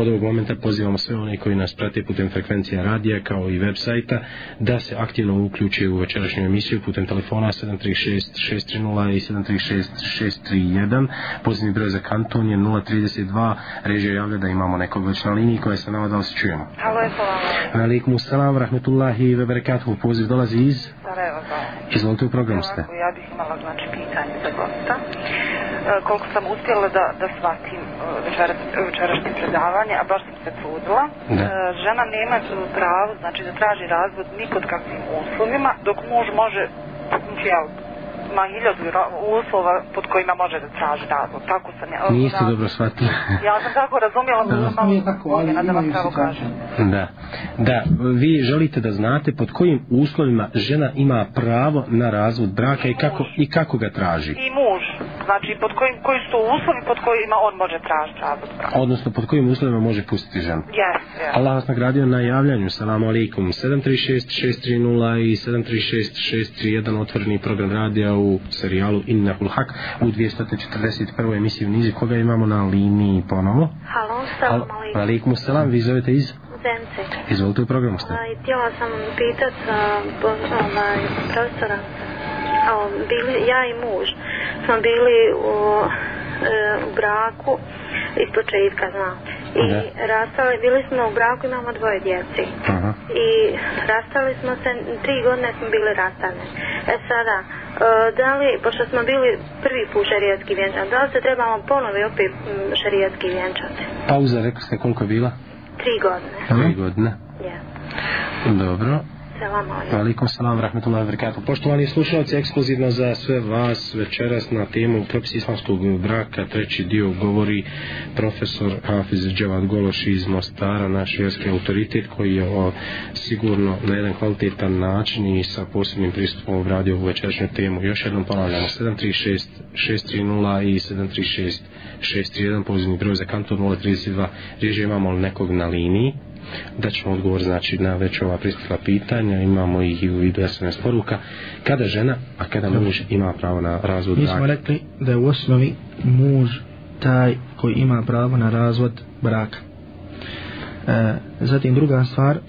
Od ovog momenta pozivamo sve one koji nas prate putem frekvencija radija kao i web sajta da se aktivno uključe u večerašnju emisiju putem telefona 736-630 i 736-631. Pozivni broj za kanton je 032. Režija javlja da imamo nekog već na liniji koja se nama da osjećujemo. Alik Musalam, Rahmetullahi i Veberekatu. Poziv dolazi iz... Sarajevo. Izvolite u program ste. Ja bih imala znači pitanje za gosta. E, koliko sam uspjela da, da shvatim e, večerašnje predavanje, a baš sam se trudila. Da. E, žena nema pravo, znači da traži razvod nikod kakvim uslovima, dok muž može jel, ma hiljadu uslova pod kojima može da traži razlog. Tako sam ja... Niste da, dobro shvatili. ja sam tako razumjela, da, malo nije tako, ali da vam pravo kažem. Da. da, vi želite da znate pod kojim uslovima žena ima pravo na razvod braka i, i kako, i kako ga traži. I muž. Znači, pod kojim, koji su to uslovi pod kojima on može tražiti razvod braka. Odnosno, pod kojim uslovima može pustiti ženu. Jes, jes. Allah vas nagradio na javljanju. Salamu alaikum. 736 630 i 736 631 otvoreni program radija u serijalu Inna Ulhak u 241. emisiji u Nizi. Koga imamo na liniji ponovo? Halo, salam alaikum. Al alaikum salam, vi zovete iz... Zemce. Izvolite u programu ste. Htjela sam pitati za ovaj, profesora. A, bili, ja i muž smo bili u, e, u braku. E, iz početka znam. I da. rastali, bili smo u braku, imamo dvoje djeci. Uh -huh. I rastali smo se, tri godine smo bili rastane. E sada, uh, da li, pošto smo bili prvi put šarijetski vjenčan, da li se trebamo ponovi opet šarijetski vjenčati? Pauza, rekli ste koliko je bila? Tri godine. Tri godine? Ja. Yeah. Dobro. Assalamu alaikum. Wa alaikum rahmetullahi wa barakatuh. Poštovani slušalci, ekskluzivno za sve vas večeras na temu propisi islamskog braka. Treći dio govori profesor Hafiz Dževad Gološ iz Mostara, naš vjerski autoritet koji je o, sigurno na jedan kvalitetan način i sa posebnim pristupom obradio ovu večerašnju temu. Još jednom ponavljamo 736-630 i 736-631, pozivni broj za kantor 032. Riježe imamo li nekog na liniji? da ćemo odgovor znači na već ova pristupna pitanja imamo ih i u vidu SMS poruka kada žena, a kada muž ima pravo na razvod braka mi smo rekli da je u osnovi muž taj koji ima pravo na razvod braka e, zatim druga stvar e,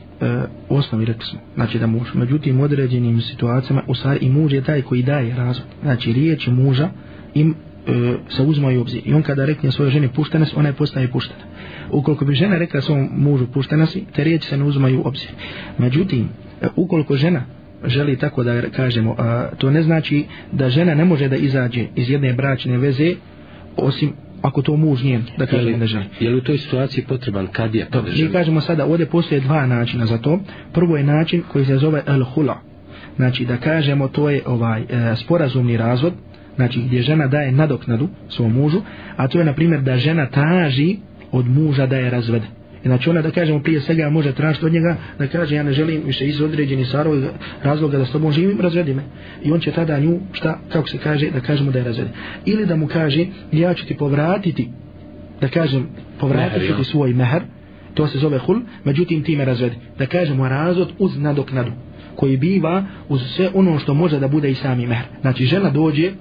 u osnovi rekli smo znači da muž, međutim u određenim situacijama u stvari i muž je taj koji daje razvod znači riječ muža im, E, se uzmaju u obzir. I on kada rekne svojoj ženi puštene si, ona je postaje puštena. Ukoliko bi žena rekla svom mužu puštena si, te riječi se ne uzmaju u obzir. Međutim, e, ukoliko žena želi tako da kažemo, a, to ne znači da žena ne može da izađe iz jedne bračne veze, osim ako to muž njen, da kažemo da želi. Je li u toj situaciji potreban kad je to Mi kažemo sada, ovdje postoje dva načina za to. Prvo je način koji se zove el-hula. Znači da kažemo to je ovaj e, sporazumni razvod, znači gdje žena daje nadoknadu svom mužu, a to je na primjer da žena traži od muža da je razvede. Znači ona da kažemo prije svega može tražiti od njega da kaže ja ne želim više iz određeni sarov razloga da s tobom živim, razvedi me. I on će tada nju, šta, kako se kaže, da kažemo da je razvede. Ili da mu kaže ja ću ti povratiti, da kažem, povratiti mehar, ti svoj mehar, to se zove hul, međutim ti me razvedi. Da kažemo razvod uz nadoknadu koji biva uz sve ono što može da bude i sami mehr. Znači žena dođe,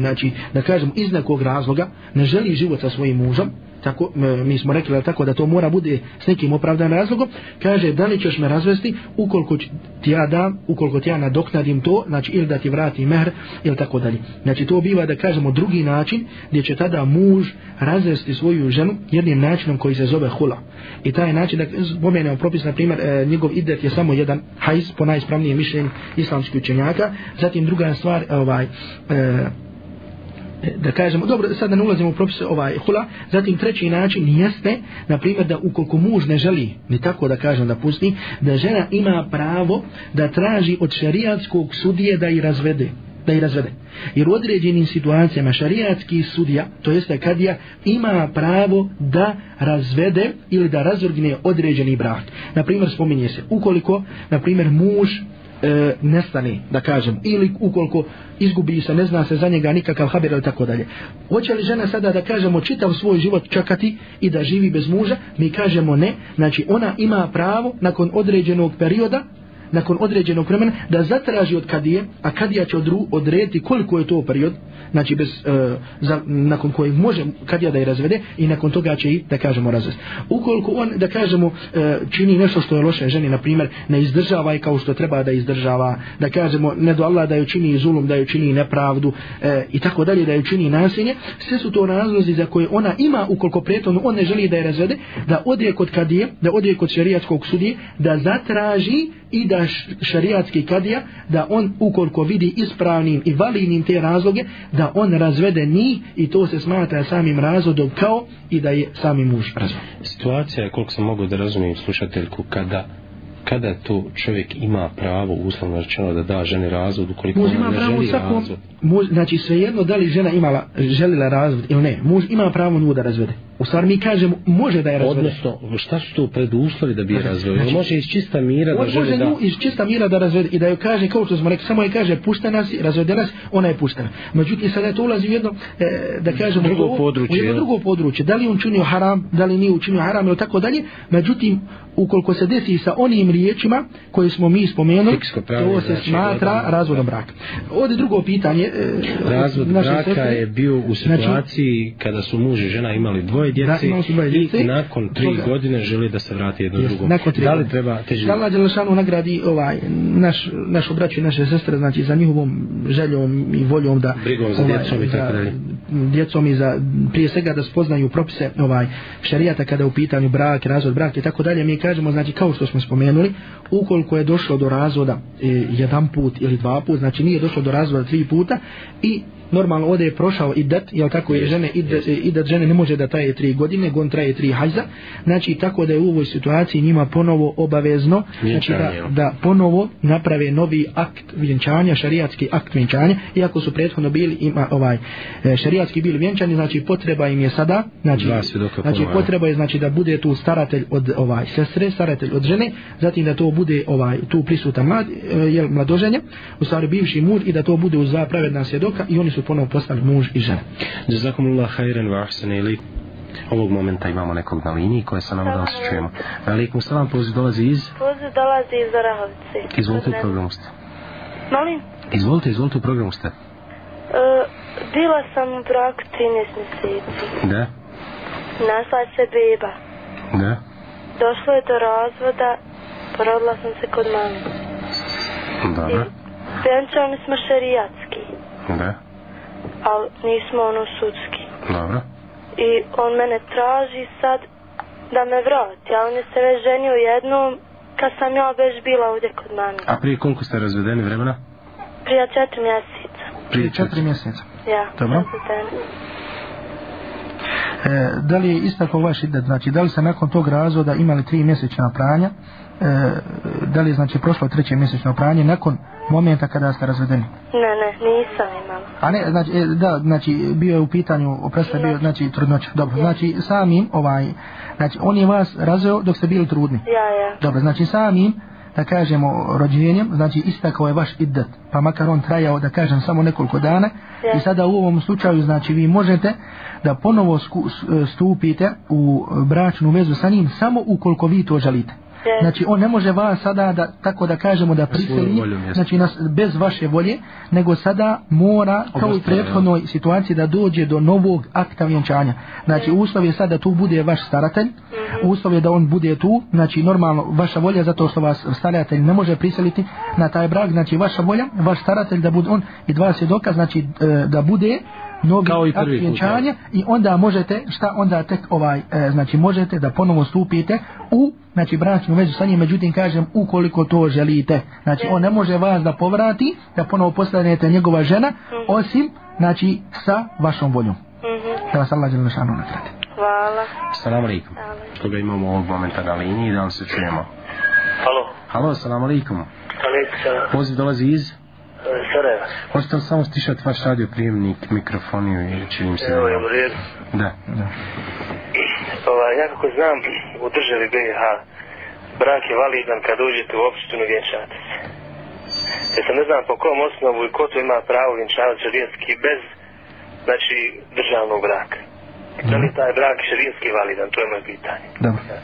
znači da kažem iz nekog razloga ne želi život sa svojim mužom, tako, mi smo rekli tako da to mora bude s nekim opravdan razlogom, kaže da li ćeš me razvesti ukoliko ti ja dam, ukoliko ti ja nadoknadim to, znači ili da ti vrati mehr ili tako dalje. Znači to biva da kažemo drugi način gdje će tada muž razvesti svoju ženu jednim načinom koji se zove hula. I taj način, da spomenemo propis, na primjer, e, njegov idet je samo jedan hajz po najispravnijem mišljenju islamskih učenjaka, zatim druga stvar, ovaj, e, da kažemo, dobro, sad da ne ulazimo u propis ovaj hula, zatim treći način jeste, na primjer, da ukoliko muž ne želi, ne tako da kažem da pusti, da žena ima pravo da traži od šarijatskog sudije da i razvede da i razvede. Jer u određenim situacijama šarijatski sudija, to jeste kadija, ima pravo da razvede ili da razvrgne određeni brak. Naprimjer, spominje se, ukoliko, na primjer, muž e, nestane, da kažem, ili ukoliko izgubi se, ne zna se za njega nikakav haber ili tako dalje. Hoće li žena sada da kažemo čitav svoj život čekati i da živi bez muža? Mi kažemo ne, znači ona ima pravo nakon određenog perioda, nakon određenog vremena da zatraži od kadije, a kadija će odru, odrediti koliko je to period, znači bez, e, za, nakon koji može kadija da je razvede i nakon toga će i da kažemo razvesti. Ukoliko on, da kažemo, e, čini nešto što je loše ženi, na primjer, ne izdržava i kao što treba da izdržava, da kažemo, ne do Allah da joj čini zulum, da joj čini nepravdu e, i tako dalje, da joj čini nasilje, sve su to razlozi za koje ona ima, ukoliko prijetovno on ne želi da je razvede, da odje kod kadije, da odje kod šerijatskog sudije, da zatraži i da šariatski kadija da on ukoliko vidi ispravnim i valinim te razloge da on razvede ni i to se smatra samim razvodom kao i da je sami muž razvod. Situacija je koliko sam mogu da razumijem slušateljku kada kada to čovjek ima pravo uslovno rečeno da da ženi razvod ukoliko muž ima ne pravo želi svakom, razvod. Muž, znači svejedno da li žena imala želila razvod ili ne. Muž ima pravo nju da razvede. U stvari mi kažemo, može da je razvede. Odnosno, šta su to preduslovi da bi je znači, razvede? Znači, može iz čista mira da želi da... Može iz čista mira da razvede i da joj kaže, kao što smo rekli, samo je kaže, pušta nas, razvede nas, ona je puštena. Međutim, sada to ulazi u jedno, e, da kažemo... Drugo ovo, područje. U jedno je. drugo područje. Da li on činio haram, da li nije učinio haram ili tako dalje. Međutim, ukoliko se desi sa onim riječima koje smo mi spomenuli, pravi, to se znači, smatra da, da, da. razvodom braka. Ovdje drugo pitanje... E, Razvod braka sestri, je bio u znači- situaciji znači, kada su muž i žena imali dvoje djece, da, svoje djece. i nakon tri Toga. godine želi da se vrati jedno Just, drugo. Nakon tri da li treba težiti? Da Allah Đelešanu nagradi ovaj, naš, naš obraću i naše sestre znači, za njihovom željom i voljom da... Brigom za ovaj, djecom i tako dalje djecom i za prije svega da spoznaju propise ovaj šerijata kada je u pitanju brak, razvod brak i tako dalje mi kažemo znači kao što smo spomenuli ukoliko je došlo do razvoda e, jedan put ili dva put znači nije došlo do razvoda tri puta i normalno ovdje je prošao idat, jel tako je žene, idat, e, idat žene ne može da traje tri godine, on traje tri hajza, znači tako da je u ovoj situaciji njima ponovo obavezno, znači da, da ponovo naprave novi akt vjenčanja, šariatski akt vjenčanja, iako su prethodno bili ima ovaj e, šariatski bili vjenčani, znači potreba im je sada, znači, znači potreba je znači da bude tu staratelj od ovaj sestre, staratelj od žene, zatim da to bude ovaj tu prisuta mlad, e, jel, mladoženja, u stvari bivši mur i da to bude uz zapravedna svjedoka i oni su ponovo postali muž i žena. Jazakumullah hajren wa ahsan ili ovog momenta imamo nekog na liniji koje sa nama danas čujemo. Alikum salam, poziv dolazi iz... Poziv dolazi iz Orahovice. Izvolite u programu ste. Molim? Izvolite, izvolite u programu ste. Uh, bila sam u braku 13 mjeseci. Da? Našla se beba. Da? Došlo je do razvoda, porodila sam se kod mami. Dobro. Venčali smo šarijatski. Da? ali nismo ono sudski. Dobro. I on mene traži sad da me vrati, a on je se već ženio jednom kad sam ja već bila ovdje kod mene. A prije koliko ste razvedeni vremena? Prije četiri mjeseca. Prije četiri mjeseca? Ja. Dobro. Razvedeni. E, da li je istakao vaš ide, znači da li se nakon tog razvoda imali tri mjesečna pranja? Ne e, da li znači prošlo treće mjesečno pranje nakon momenta kada ste razvedeni? Ne, ne, nisam imala. A ne, znači, e, da, znači, bio je u pitanju, prestaje bio, znači, trudnoća. Dobro, ja. znači, samim, ovaj, znači, on je vas razveo dok ste bili trudni. Ja, ja. Dobro, znači, samim, da kažemo, rođenjem, znači, istakao je vaš iddat, pa makar on trajao, da kažem, samo nekoliko dana. Ja. I sada u ovom slučaju, znači, vi možete da ponovo sku, e, stupite u bračnu vezu sa njim, samo ukoliko vi to želite. Znači, znači on ne može vas sada da tako da kažemo da prisili znači nas bez vaše volje nego sada mora kao u prethodnoj situaciji da dođe do novog akta vjenčanja znači mm. uslov je sada da tu bude vaš staratelj mhm. uslov je da on bude tu znači normalno vaša volja zato što vas staratelj ne može prisiliti na taj brak znači vaša volja vaš staratelj da bude on i dva svjedoka znači e, da bude novi kao i prvi vjenčanje i onda možete šta onda tek ovaj e, znači možete da ponovo stupite u znači bračnu vezu sa njim međutim kažem ukoliko to želite znači on ne može vas da povrati da ponovo postanete njegova žena mhm. osim znači sa vašom voljom mm -hmm. da vas Allah žele šanu nakrati Hvala. Salam alaikum. Koga imamo ovog momenta na liniji, da li se čujemo? Halo. Halo, salam alaikum. Alaikum. Poziv dolazi iz? Sarajeva. Možete li samo stišati vaš radio prijemnik, mikrofon i učinim se... Evo, da. da. Ova, ja kako znam, u državi BiH brak je validan kad uđete u opštinu vjenčati se. Ja sam ne znam po kom osnovu i ko to ima pravo vjenčavati šarijetski bez, znači, državnog braka. Da li mhm. taj brak šarijetski validan, to je moje pitanje. Dobro. Da.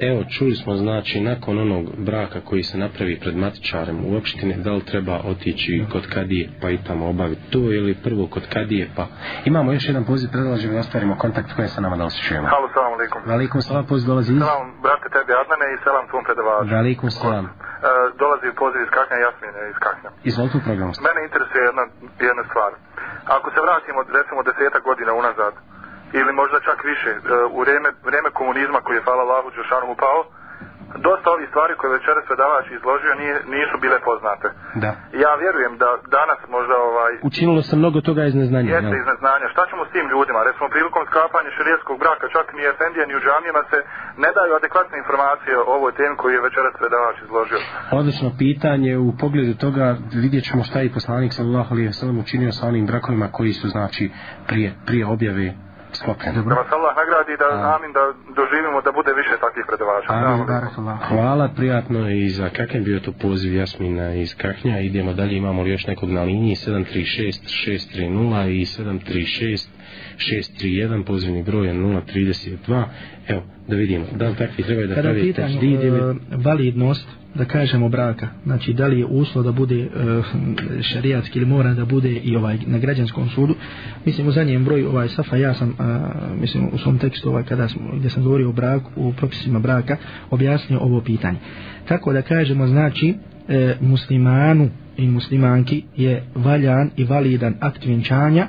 Evo, čuli smo znači nakon onog braka koji se napravi pred matičarem u opštine, da li treba otići kod Kadije pa i tamo obaviti to ili prvo kod Kadije pa... Imamo još jedan poziv, predlažem da ostvarimo kontakt koje sa nama da osjećujemo. Halo, salam alaikum. Valikum salam, poziv dolazi iz... Salam, brate tebi Adnane i salam tvom predavaču. Valikum salam. Uh, dolazi poziv iz Kaknja Jasmine iz Kaknja. Izvolite u programu. Mene interesuje jedna, jedna stvar. Ako se vratimo, recimo, deseta godina unazad, uh, ili možda čak više, e, u vreme, vreme komunizma koji je, hvala Allahu, Đošanu mu pao, dosta ovih stvari koje večeras predavač izložio nije, nisu bile poznate. Da. Ja vjerujem da danas možda... Ovaj, Učinilo se mnogo toga iz neznanja. Jeste iz neznanja. Šta ćemo s tim ljudima? Recimo, prilikom sklapanja širijeskog braka, čak ni Efendija, ni u džamijama se ne daju adekvatne informacije o ovoj temi koju je večeras predavač izložio. Odlično pitanje. U pogledu toga vidjet ćemo šta je poslanik sallallahu alijem sallam učinio sa onim brakovima koji su, znači, prije, prije objave Okay. Dobro. Da vas Allah nagradi da A. amin da doživimo da bude više takvih predavača. Amin, barakallahu. Hvala, prijatno i za kakav bio to poziv Jasmina iz Kahnja. Idemo dalje, imamo li još nekog na liniji 736-630 i 736-631, pozivni broj je 032. Evo, da vidimo. Da li takvi trebaju da pravi tešdi? Kada je pitanje e, validnost, da kažemo braka znači da li je uslo da bude e, eh, šarijatski ili mora da bude i ovaj na građanskom sudu mislim u zadnjem broju ovaj safa ja sam a, eh, mislim u svom tekstu ovaj kada sam gdje sam govorio o braku u propisima braka objasnio ovo pitanje tako da kažemo znači e, muslimanu i muslimanki je valjan i validan akt vjenčanja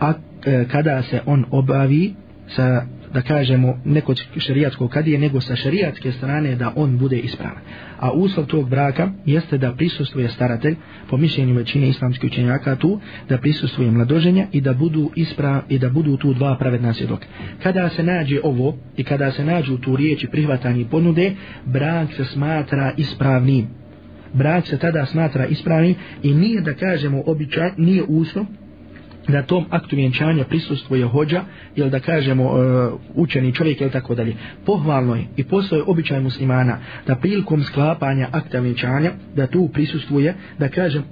a, e, kada se on obavi sa da kažemo nekog šerijatskog kadije nego sa šerijatske strane da on bude ispravan. A uslov tog braka jeste da prisustvuje staratelj po mišljenju većine islamskih učenjaka tu da prisustvuje mladoženja i da budu ispra i da budu tu dva pravedna svjedoka. Kada se nađe ovo i kada se nađu tu riječi prihvatanje ponude, brak se smatra ispravnim. Brak se tada smatra ispravnim i nije da kažemo običaj, nije uslov na tom aktu vjenčanja prisustvo je hođa, jel da kažemo e, učeni čovjek, jel tako dalje. Pohvalno je i postoje običaj muslimana da prilikom sklapanja akta vjenčanja, da tu prisustvuje, da kažem,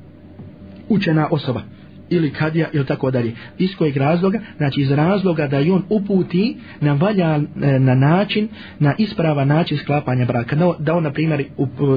učena osoba ili kadija ili tako dalje. Iz kojeg razloga? Znači iz razloga da i on uputi na valja e, na način, na isprava način sklapanja braka. Da, da on, na primjer,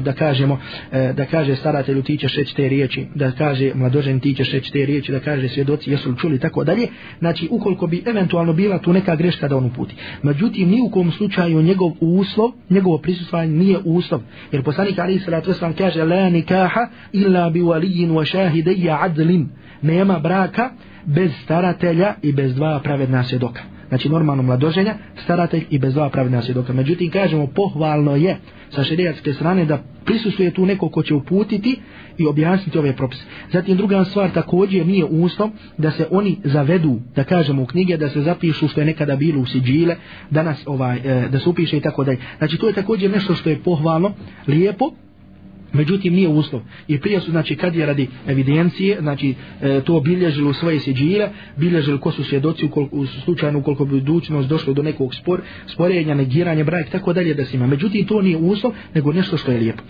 da kažemo, e, da kaže staratelju ti ćeš reći te riječi, da kaže mladožen ti ćeš reći te riječi, da kaže svjedoci jesu li čuli tako dalje. Znači ukoliko bi eventualno bila tu neka greška da on uputi. Međutim, ni u kom slučaju njegov uslov, njegovo prisustvanje nije uslov. Jer poslanik Ali Isra kaže la nikaha illa bi walijin wa šahidejja adlim nema braka bez staratelja i bez dva pravedna svjedoka. Znači normalno mladoženja, staratelj i bez dva pravedna svjedoka. Međutim, kažemo, pohvalno je sa šerijatske strane da prisustuje tu neko ko će uputiti i objasniti ove propise. Zatim druga stvar također nije uslov da se oni zavedu, da kažemo u knjige, da se zapišu što je nekada bilo u siđile, danas ovaj, e, da se upiše i tako dalje. Znači to je također nešto što je pohvalno, lijepo, Međutim, nije uslov. I prije su, znači, kad je radi evidencije, znači, e, to bilježili u svoje seđile, bilježili ko su svjedoci u, u slučaju ukoliko bi budućnost došlo do nekog spor, sporenja, negiranja, brak, tako dalje da se ima. Međutim, to nije uslov, nego nešto što je lijepo.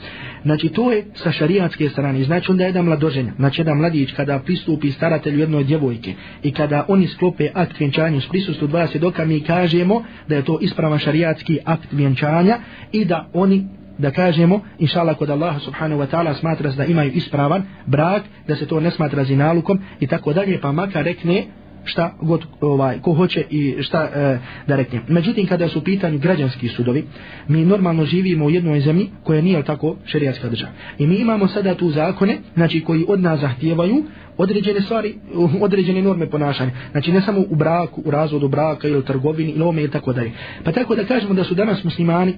Znači, to je sa šarijatske strane. Znači, onda jedan mladoženja, znači, jedan mladić kada pristupi staratelju jednoj djevojke i kada oni sklope akt vjenčanja s prisustu dva svjedoka, mi kažemo da je to ispravan šarijatski akt vjenčanja i da oni da kažemo, inša Allah, kod Allaha subhanahu wa ta'ala smatra da imaju ispravan brak, da se to ne smatra zinalukom i tako dalje, pa makar rekne šta god ovaj, ko hoće i šta e, da rekne. Međutim, kada su u pitanju građanski sudovi, mi normalno živimo u jednoj zemlji koja nije tako šerijatska država. I mi imamo sada tu zakone, znači koji od nas zahtijevaju određene stvari, određene norme ponašanja. Znači ne samo u braku, u razvodu braka ili trgovini ili ome i tako dalje. Pa tako da kažemo da su danas muslimani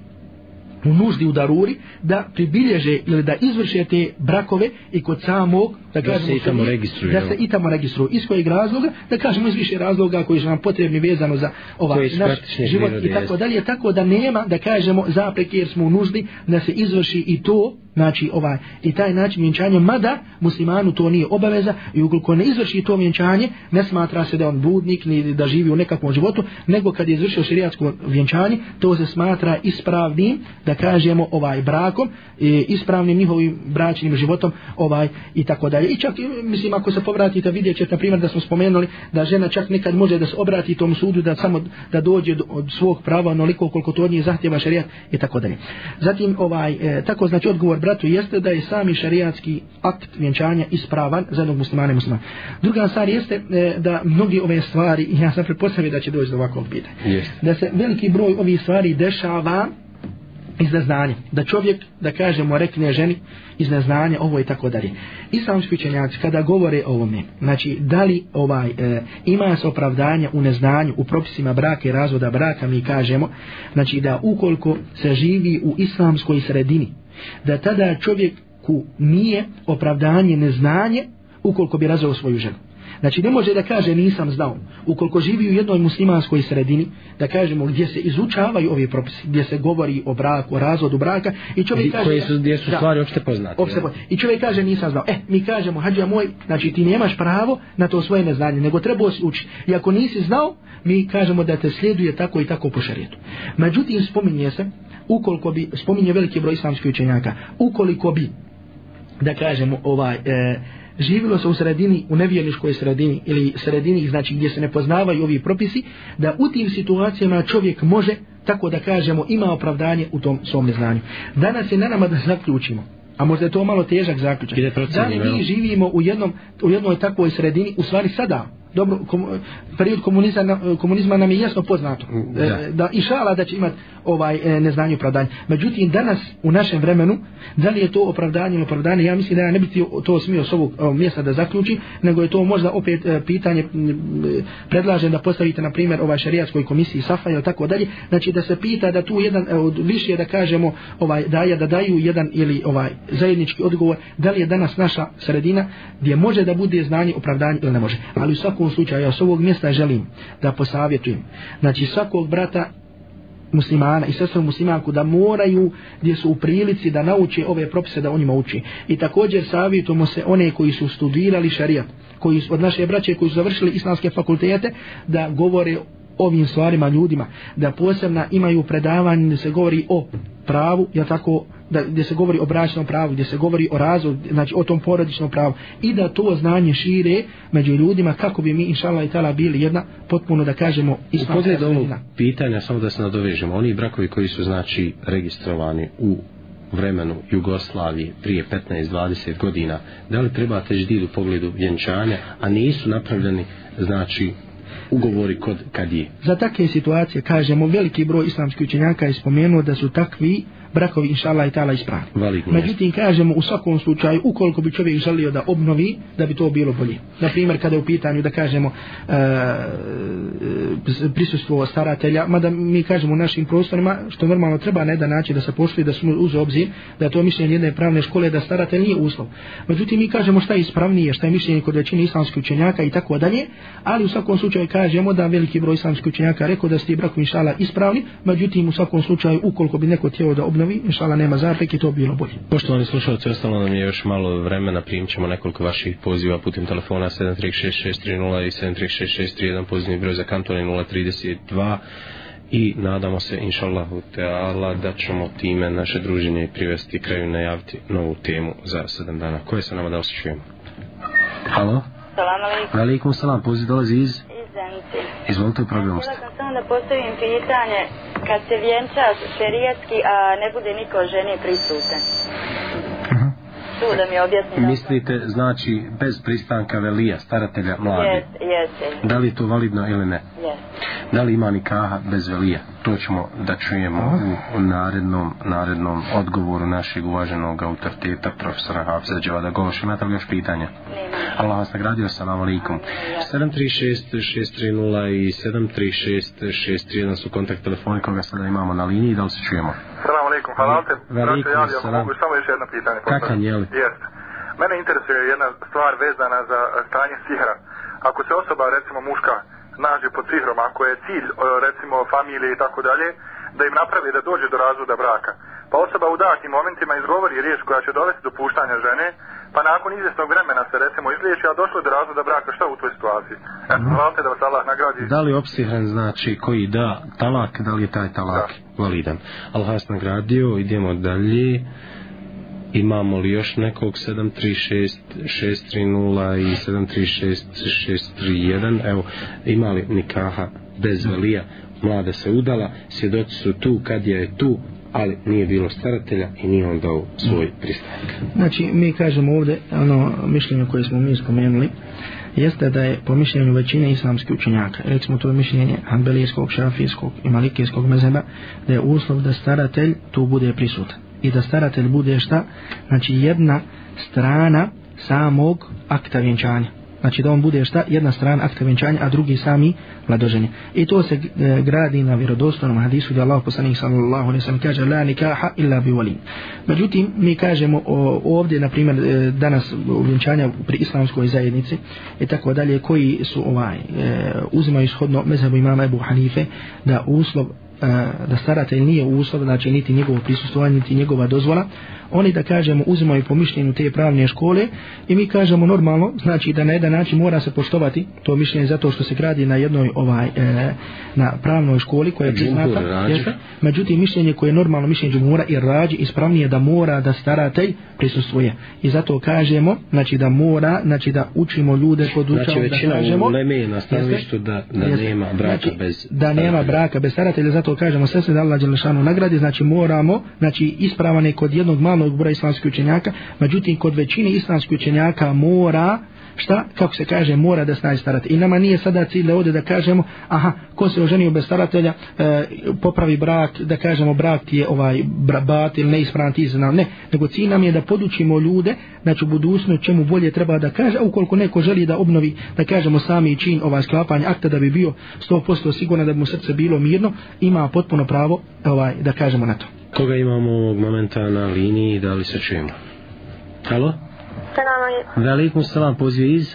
u nuždi, u daruri, da pribilježe ili da izvrše te brakove i kod samog, da, da kažemo, se i tamo registruju. Da se i tamo registruju. Iz kojeg razloga? Da kažemo iz više razloga koji su nam potrebni vezano za ovaj naš život i tako jest. dalje. Tako da nema, da kažemo, zapreke jer smo u nuždi, da se izvrši i to, znači ovaj i taj način vjenčanja mada muslimanu to nije obaveza i ukoliko ne izvrši to vjenčanje ne smatra se da on budnik ni da živi u nekakvom životu nego kad je izvršio šerijatsko vjenčanje to se smatra ispravnim da kažemo ovaj brakom i ispravnim njihovim bračnim životom ovaj i tako dalje i čak mislim ako se povratite vidjet ćete na primjer da smo spomenuli da žena čak nekad može da se obrati tom sudu da samo da dođe do, od svog prava onoliko koliko to od nje zahtjeva šerijat i tako dalje zatim ovaj e, tako znači odgovor bratu jeste da je sami šariatski akt vjenčanja ispravan za jednog muslimana i muslima. Druga stvar jeste e, da mnogi ove stvari, ja sam pretpostavio da će doći do ovakvog bita, da se veliki broj ovih stvari dešava iz neznanja. Da čovjek, da kažemo, rekne ženi iz neznanja, ovo i tako dalje. Islamski učenjaci, kada govore o ovome, znači, da li ovaj, e, ima se opravdanje u neznanju, u propisima braka i razvoda braka, mi kažemo, znači, da ukoliko se živi u islamskoj sredini, da tada čovjeku nije opravdanje neznanje ukoliko bi razveo svoju ženu. Znači ne može da kaže nisam znao, ukoliko živi u jednoj muslimanskoj sredini, da kažemo gdje se izučavaju ovi propisi, gdje se govori o braku, o razvodu braka i čovjek kaže... Koje su, gdje su da, stvari opšte poznate. Opšte po... I čovjek kaže nisam znao. E, mi kažemo, hađa moj, znači ti nemaš pravo na to svoje neznanje, nego treba se učiti. I ako nisi znao, mi kažemo da te slijeduje tako i tako po šarijetu. Međutim, spominje se, ukoliko bi, spominje veliki broj islamskih učenjaka, ukoliko bi, da kažemo, ovaj, e, živilo se u sredini, u nevjerniškoj sredini ili sredini, znači gdje se ne poznavaju ovi propisi, da u tim situacijama čovjek može, tako da kažemo, ima opravdanje u tom svom neznanju. Danas je na nama da zaključimo, a možda je to malo težak zaključak, da li mi živimo u, jednom, u jednoj takvoj sredini, u stvari sada, dobro, kom, period komunizma, komunizma nam je jasno poznato. Mm, e, da. da išala da će imati ovaj e, neznanje opravdanje. Međutim, danas, u našem vremenu, da li je to opravdanje ili opravdanje, ja mislim da ja ne bi to smio s ovog e, mjesta da zaključi, nego je to možda opet pitanje, predlažem da postavite, na primjer, ovaj šarijatskoj komisiji SAFA ili tako dalje, znači da se pita da tu jedan, više da kažemo, ovaj, daja, da daju jedan ili ovaj zajednički odgovor, da li je danas naša sredina gdje može da bude znanje opravdanje ili ne može. Ali u svakom svakom slučaju, ja s ovog mjesta želim da posavjetujem, znači svakog brata muslimana i sestru muslimanku da moraju gdje su u prilici da nauče ove propise da o njima uči. I također savjetujemo se one koji su studirali šarijat, koji su, od naše braće koji su završili islamske fakultete, da govore ovim stvarima ljudima, da posebna imaju predavanje da se govori o pravu, ja tako da, gdje se govori o bračnom pravu, gdje se govori o razvoju, znači o tom porodičnom pravu i da to znanje šire među ljudima kako bi mi inšala i tala bili jedna potpuno da kažemo u pogledu ovog pitanja, samo da se nadovežemo oni brakovi koji su znači registrovani u vremenu Jugoslavije prije 15-20 godina da li treba teždid u pogledu vjenčanja, a nisu napravljeni znači ugovori kod kadije. Za takve situacije, kažemo, veliki broj islamskih učenjaka je spomenuo da su takvi uh, brakovi inša Allah i tala ispravni. Međutim, kažemo u svakom slučaju, ukoliko bi čovjek želio da obnovi, da bi to bilo bolje. Naprimjer, kada je u pitanju, da kažemo, e, e prisustvo staratelja, mada mi kažemo u našim prostorima, što normalno treba ne da naći da se pošli, da se uze obzir, da to mišljenje jedne pravne škole, da staratelj nije uslov. Međutim, mi kažemo šta je ispravnije, šta je mišljenje kod većine islamskih učenjaka i tako dalje, ali u svakom slučaju kažemo da veliki broj islamskih učenjaka rekao da ste brak inšala ispravni, međutim u svakom slučaju ukoliko bi neko htio da obnovi, obnovi, inšala nema zapreke, to bilo bolje. Poštovani slušalci, ostalo nam je još malo vremena, prijim ćemo nekoliko vaših poziva putem telefona 736630 i 736631, pozivni broj za kantone 032 i nadamo se inšallahu teala da ćemo time naše druženje privesti kraju najaviti novu temu za sedam dana. Koje se nama da osjećujemo? Halo? Salam alaikum. Alaikum salam, poziv dolazi iz? Iz Zenice. Izvolite u programu. Ja sam samo da postavim pitanje kad se vjenča šerijetski, a ne bude niko ženi prisutan. Tu da mi objasni. Mislite, da... znači, bez pristanka velija, staratelja, mlade? Jes, jes. Da li je to validno ili ne? Jes. Da li ima nikaha bez velija? to ćemo da čujemo u narednom, narednom odgovoru našeg uvaženog autoriteta profesora Hafsa Đevada Goš. Imate li još pitanja? Allah vas nagradio, salam alaikum. 736-630 i 736-631 su kontakt telefoni koga sada imamo na liniji, da li se čujemo? Salam alaikum, hvala te. Veliko, ja salam. Mogu samo još jedno pitanje. Kakan, jel? Jeste. Mene interesuje jedna stvar vezana za stanje sihra. Ako se osoba, recimo muška, nađe pod sihrom, ako je cilj, recimo, familije i tako dalje, da im napravi da dođe do razvoda braka. Pa osoba u datim momentima izgovori riječ koja će dovesti do puštanja žene, pa nakon izvjesnog vremena se recimo izliječi, a došlo je do razvoda braka, šta u toj situaciji? Mm. Hvala te da vas Allah nagradi. Da li opsihren znači koji da talak, da li je taj talak da. validan? Allah vas nagradio, idemo dalje. Uh, imamo li još nekog 736-630 i 736-631, evo, ima li nikaha bez velija, mlada se udala, svjedoci su tu, kad je tu, ali nije bilo staratelja i nije on dao svoj pristanak. Znači, mi kažemo ovdje, ono mišljenje koje smo mi spomenuli, jeste da je po mišljenju većine islamskih učenjaka, recimo to je mišljenje ambelijskog, šafijskog i malikijskog mezeba, da je uslov da staratelj tu bude prisutan i da staratelj bude šta? Znači jedna strana samog akta vjenčanja. Znači da on bude šta? Jedna strana akta vjenčanja, a drugi sami mladoženje. I to se e, gradi na vjerodostanom hadisu gdje Allah poslanih sallallahu alaihi sallam kaže La nikaha illa bi walim. Međutim, mi kažemo ovdje, na primjer, e, danas vjenčanja pri islamskoj zajednici i tako dalje, koji su ovaj, e, uzimaju shodno mezhebu imama Ebu Hanife da uslov E, da starate nije uslov, znači niti njegovo prisustovanje, niti njegova dozvola, oni da kažemo uzimaju po mišljenju te pravne škole i mi kažemo normalno znači da na jedan način mora se poštovati to mišljenje zato što se gradi na jednoj ovaj e, na pravnoj školi koja je priznata međutim mišljenje koje je normalno mišljenje mora i rađi ispravnije da mora da staratelj prisustvuje i zato kažemo znači da mora znači da učimo ljude kod učenja znači, da kažemo leme na stanovištu da, da jeste, nema braka znači, bez da nema braka bez staratelja zato kažemo sve se da Allah dželešanu nagradi znači moramo znači ispravane kod jednog malog velikog broja islamskih učenjaka, međutim kod većine islamskih učenjaka mora šta, kako se kaže, mora da snaje starati. I nama nije sada cilj da ode da kažemo, aha, ko se oženio bez staratelja, e, popravi brak, da kažemo, brak ti je ovaj brabat ili neispravan ti znam, ne. Nego cilj nam je da podučimo ljude, znači u budućnosti čemu bolje treba da kaže, a ukoliko neko želi da obnovi, da kažemo, sami čin ovaj sklapanje akta da bi bio 100% sigurno da bi mu srce bilo mirno, ima potpuno pravo ovaj, da kažemo na to. Koga imamo ovog momenta na liniji da li se čujemo? Halo? Salam alaikum. Velikom salam, poziv iz?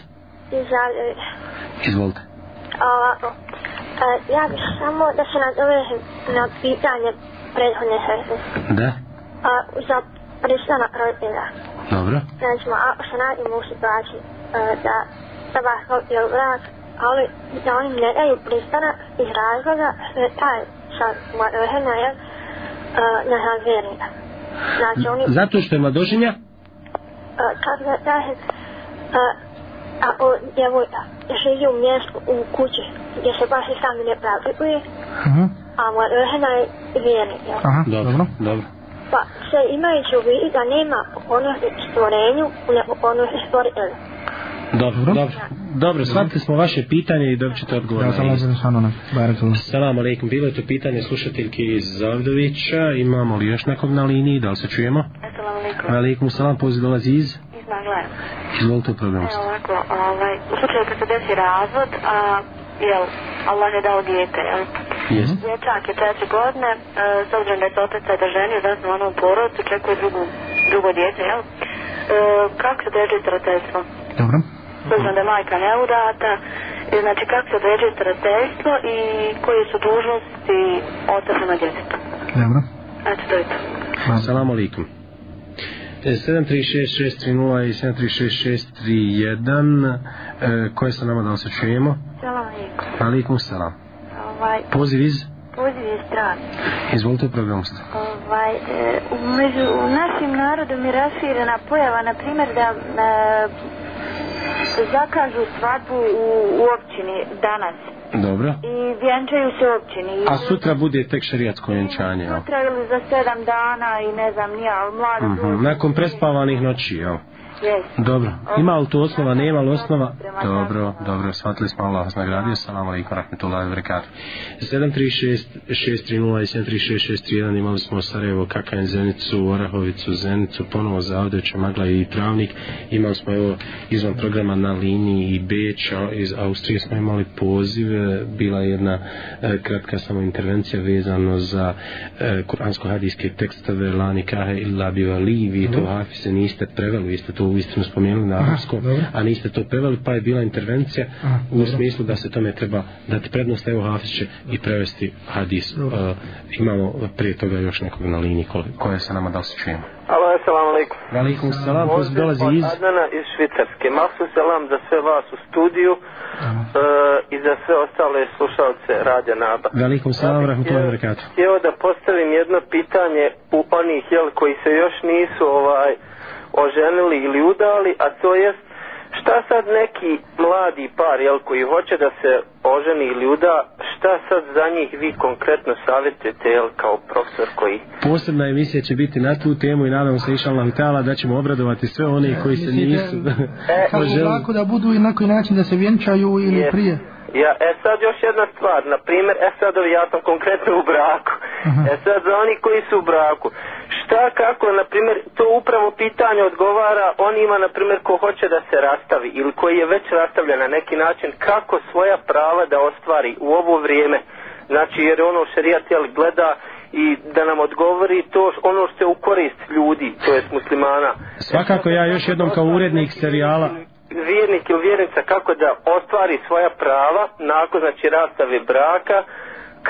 Iz Izvolite. Ovako, e, ja bih samo da se nadovežem na pitanje prethodne sese. Da? A, za prištana krojtina. Dobro. Znači, a što nadim u situaciji e, da se vas hodio vrat, ali da oni ne daju pristanak iz razloga što je taj šar mladovežena, jel? Ja? nahazirni. Znači, oni... Zato što je mladoženja? Kad ga da je... Ako djevojka živi u mjestu, u kući, gdje se baš i sami ne pravikuje, a mladožena je vjerni. Aha, dobro, dobro. Pa se imajući u vidi da nema ponosti stvorenju, nego ponosti stvoritelja. Dobro, dobro. Dobro, shvatili smo vaše pitanje i dobit ćete odgovor. Ja sam lazim sa onome. Salam alaikum. Bilo je to pitanje slušateljke iz Zavdovića. Imamo li još nekog na liniji? Da li se čujemo? Assalamu alaikum. Alaikum, salam. Poziv dolazi iz... Iz Izvolite u program. Evo ovako, ovaj, u slučaju kad se desi razvod, a, jel, Allah je dao dijete, jel? Yes. Mhm. Dječak je treće godine, e, s obzirom da je otaca da ženi, znači ono u porodcu, čekuje drugo, drugo dijete, jel? E, kako se teže strateljstvo? Dobro. Saznam da je majka neudata. I e, znači kako se određuje starateljstvo i koje su dužnosti otaca na djetetu. Dobro. Eto, to je to. Assalamu alaikum. 736630 e, i 736631 e, koje sa nama da se čujemo? Salam alaikum. Alaikum salam. Ovaj, poziv iz? Poziv iz strana. Izvolite u programu ste. Ovaj, e, među, u našim narodom je raširena pojava, na primjer, da e, zakažu svadbu u, u općini danas. Dobro. I vjenčaju se u općini. A sutra bude tek šarijatsko vjenčanje. Sutra ili za sedam dana i ne znam, nije, ali mladi... Mhm, uh -huh. Nakon prespavanih noći, jel? Dobro. Ima li tu osnova? Nema li osnova? Dobro, dobro. Shvatili smo Allah nagradio. Salamu alaikum, rahmetullahi wa barakatuh. 736-630-736-631 imali smo Sarajevo, Kakajan, Zenicu, Orahovicu, Zenicu, ponovo za ovdje Čemagla i Travnik. Imali smo evo izvan programa na liniji i Beća iz Austrije smo imali poziv. Bila jedna e, kratka samo intervencija vezano za e, kuransko-hadijske tekstove Lani Kahe i Labio Alivi. Mm -hmm. To mhm. Hafi se niste preveli, vi ste to u istinu spomenuli na arapsko, a niste to prevali, pa je bila intervencija Aha, u dobro. smislu da se tome treba dati prednost, evo Hafiz će i prevesti hadis. Uh, imamo prije toga još nekog na liniji koja je sa nama, da li se čujemo? Alo, assalamu alaikum. Alaikum assalam, pozdrav dolazi iz... Od Adana iz Švicarske. Masu selam za sve vas u studiju e, i za sve ostale slušalce Radja Naba. Alaikum assalam, rahmatullahi wabarakatuh. Htio da postavim jedno pitanje u onih jel, koji se još nisu ovaj, e, oženili ili udali, a to jest šta sad neki mladi par jel, koji hoće da se oženih ljuda, šta sad za njih vi konkretno savjetujete, jel, kao profesor koji... Posebna emisija će biti na tu temu i nadamo se, išal nam tala, da ćemo obradovati sve one koji se nisu... Kako e, lako da budu i na koji način da se vjenčaju ili jest. prije? Ja, e sad još jedna stvar, na primjer, e sad ja sam konkretno u braku, Aha. e sad za oni koji su u braku, šta kako, na primjer, to upravo pitanje odgovara onima, na primjer, ko hoće da se rastavi ili koji je već rastavljen na neki način, kako svoja prava prava da ostvari u ovo vrijeme. Znači jer ono šerijat jel gleda i da nam odgovori to ono što je u korist ljudi, to jest muslimana. Svakako ja još jednom kao urednik serijala vjernik ili vjernica kako da ostvari svoja prava nakon znači rastave braka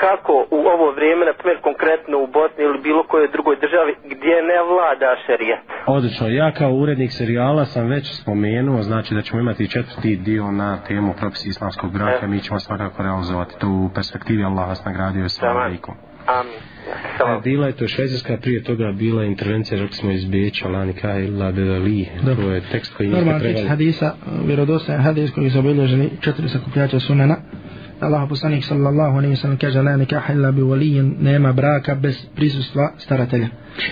kako u ovo vrijeme, na primjer konkretno u Bosni ili bilo kojoj drugoj državi, gdje ne vlada šerijet? Odlično, ja kao urednik serijala sam već spomenuo, znači da ćemo imati četvrti dio na temu propisi islamskog braka, e. mi ćemo svakako realizovati to u perspektivi Allaha s nagradio i svojom likom. Amin. E, bila je to švedska, prije toga bila intervencija, rekli smo iz Beća, Lani Kaj, La Bedali, to je tekst koji je trebali. Normalni hadisa, vjerodostajan hadis koji su obilježeni četiri sakupljača sunena, Allah poslanik sallallahu alejhi ve sellem kaže la nikah illa bi wali nema braka bez prisustva staratelja.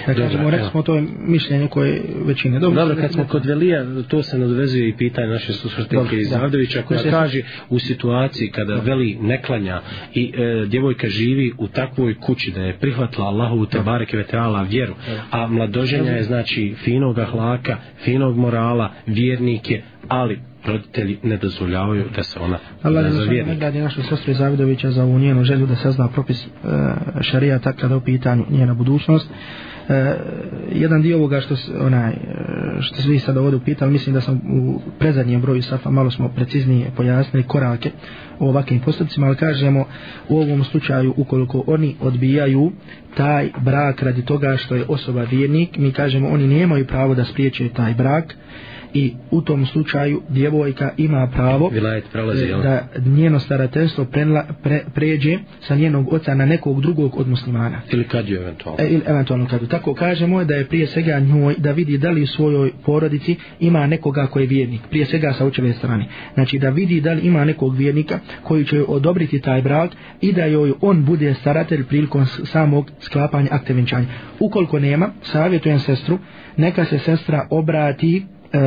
Dakle, Dobro, smo to mišljenje koje većine. Dobro, Dobro kad smo kod velija, to se nadvezuje i pitanje naše susvrtike iz Zavdovića, koja Dobro, kaže u situaciji kada Dobro. veli neklanja i e, djevojka živi u takvoj kući da je prihvatila Allahovu te bareke veteala vjeru, Dobro. a mladoženja je znači finog ahlaka, finog morala, vjernike, ali roditelji ne dozvoljavaju da se ona Allah ne zavjeri. Allah je našu sestru Zavidovića za ovu njenu želju da sazna propis e, šarijata kada u pitanju njena budućnost. Uh, jedan dio ovoga što onaj e, što se vi sada ovdje upitali, mislim da sam u prezadnjem broju safa malo smo preciznije pojasnili korake uh, u ovakvim postupcima, ali kažemo u ovom slučaju ukoliko oni odbijaju taj brak radi toga što je osoba vjernik, mi kažemo oni nemaju pravo da spriječe taj brak i u tom slučaju djevojka ima pravo prelazi, e, da njeno starateljstvo pre, pređe sa njenog oca na nekog drugog od muslimana. Ili kad je eventualno. E, ili eventualno kad je. Tako kažemo da je prije svega njoj da vidi da li u svojoj porodici ima nekoga koji je vjernik. Prije svega sa očeve strane. Znači da vidi da li ima nekog vjernika koji će joj odobriti taj brak i da joj on bude staratelj prilikom samog sklapanja akte vjenčanja. Ukoliko nema, savjetujem sestru, neka se sestra obrati e,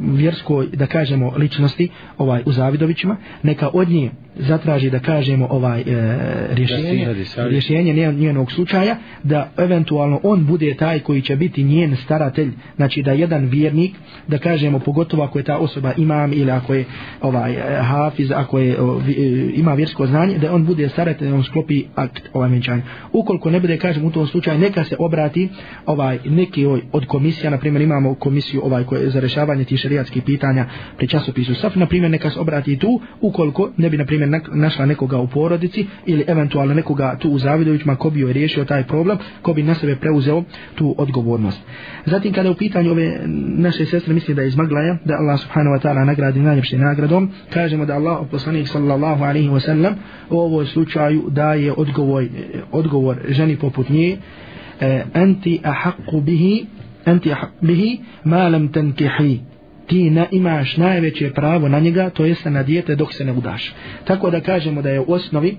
vjerskoj, da kažemo, ličnosti ovaj u Zavidovićima, neka od nje zatraži da kažemo ovaj e, rješenje, rješenje njenog slučaja, da eventualno on bude taj koji će biti njen staratelj, znači da jedan vjernik, da kažemo, pogotovo ako je ta osoba imam ili ako je ovaj e, hafiz, ako je, o, v, e, ima vjersko znanje, da on bude staratelj, on sklopi akt ovaj menčanje. Ukoliko ne bude, kažem, u tom slučaju, neka se obrati ovaj neki ovaj, od komisija, na primjer imamo komisiju ovaj koje za rešavanje tih šariatskih pitanja pri časopisu SAF, na primjer neka se obrati tu, ukoliko ne bi na primjer našla nekoga u porodici ili eventualno nekoga tu u Zavidovićima ko bi joj riješio taj problem, ko bi na sebe preuzeo tu odgovornost. Zatim kada je u pitanju ove naše sestre misli da je izmaglaja, da Allah subhanahu wa ta'ala nagradi najljepšim nagradom, kažemo da Allah oposlanik sallallahu alaihi wa sallam u ovoj slučaju daje odgovor, odgovor ženi poput nje, anti e, ahaqqu bihi enti bihi ma lam tankihi ti na imaš najveće pravo na njega to jest na dijete dok se ne udaš tako da kažemo da je u osnovi